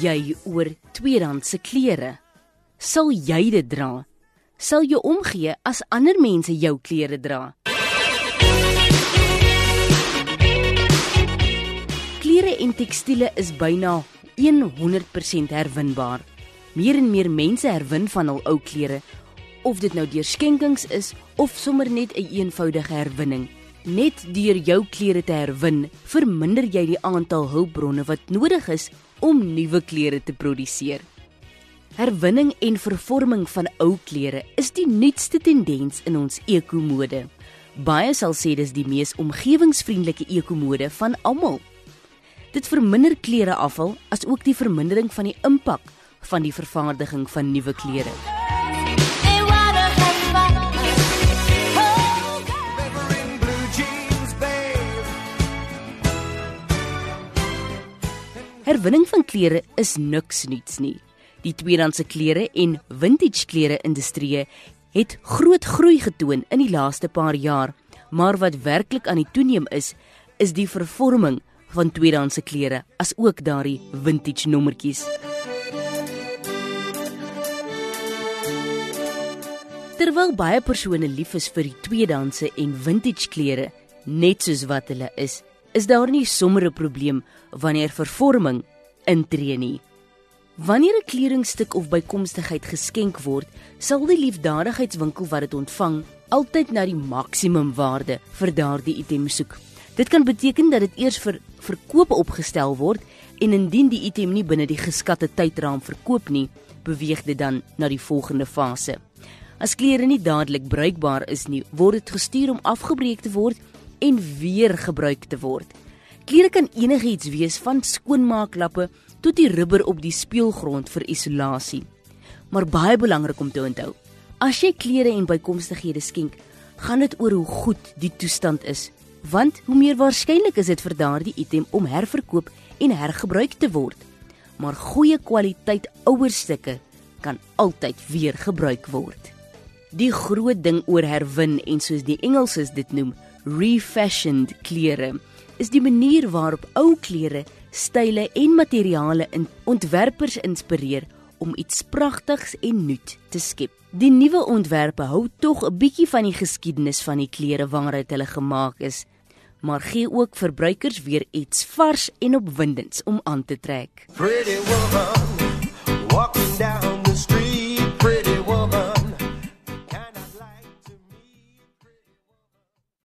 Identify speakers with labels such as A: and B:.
A: jy oor tweedehandse klere? Sal jy dit dra? Sal jy omgee as ander mense jou klere dra? Klere en tekstiele is byna 100% herwinbaar. Meer en meer mense herwin van hul ou klere, of dit nou deur skenkings is of sommer net 'n een eenvoudige herwinning. Net deur jou klere te herwin, verminder jy die aantal hulpbronne wat nodig is om nuwe klere te produseer. Herwinning en vervorming van ou klere is die nuutste tendens in ons ekomode. Baie sal sê dis die mees omgewingsvriendelike ekomode van almal. Dit verminder klereafval as ook die vermindering van die impak van die vervaardiging van nuwe klere. Herwinning van klere is niks nuuts nie. Die tweedehandse klere en vintage klere industrie het groot groei getoon in die laaste paar jaar, maar wat werklik aan die toeneem is, is die vervorming van tweedehandse klere as ook daardie vintage nommertjies. Terwyl baie persone lief is vir die tweedehandse en vintage klere, net soos wat hulle is, is daar nie sommer 'n probleem wanneer vervorming intree nie. Wanneer 'n kledingstuk of bykomstigheid geskenk word, sal die liefdadigheidswinkel wat dit ontvang altyd na die maksimum waarde vir daardie item soek. Dit kan beteken dat dit eers vir verkoop opgestel word en indien die item nie binne die geskatte tydraam verkoop nie, beweeg dit dan na die volgende fase. As klere nie dadelik bruikbaar is nie, word dit gestuur om afgebreek te word en weer gebruik te word. Klere kan enigiets wees van skoonmaaklappe tot die rubber op die speelgrond vir isolasie. Maar baie belangrik om te onthou, as jy klere en bykomstighede skenk, gaan dit oor hoe goed die toestand is, want hoe meer waarskynlik is dit vir daardie item om herverkoop en hergebruik te word. Maar goeie kwaliteit ouerstukke kan altyd weer gebruik word. Die groot ding oor herwin en soos die Engelsers dit noem, refashioned klere is die manier waarop ou klere, style en materiale in ontwerpers inspireer om iets pragtigs en nuut te skep. Die nuwe ontwerpe hou tog 'n bietjie van die geskiedenis van die klere waaruit hulle gemaak is, maar gee ook verbruikers weer iets vars en opwindends om aan te trek. Pretty woman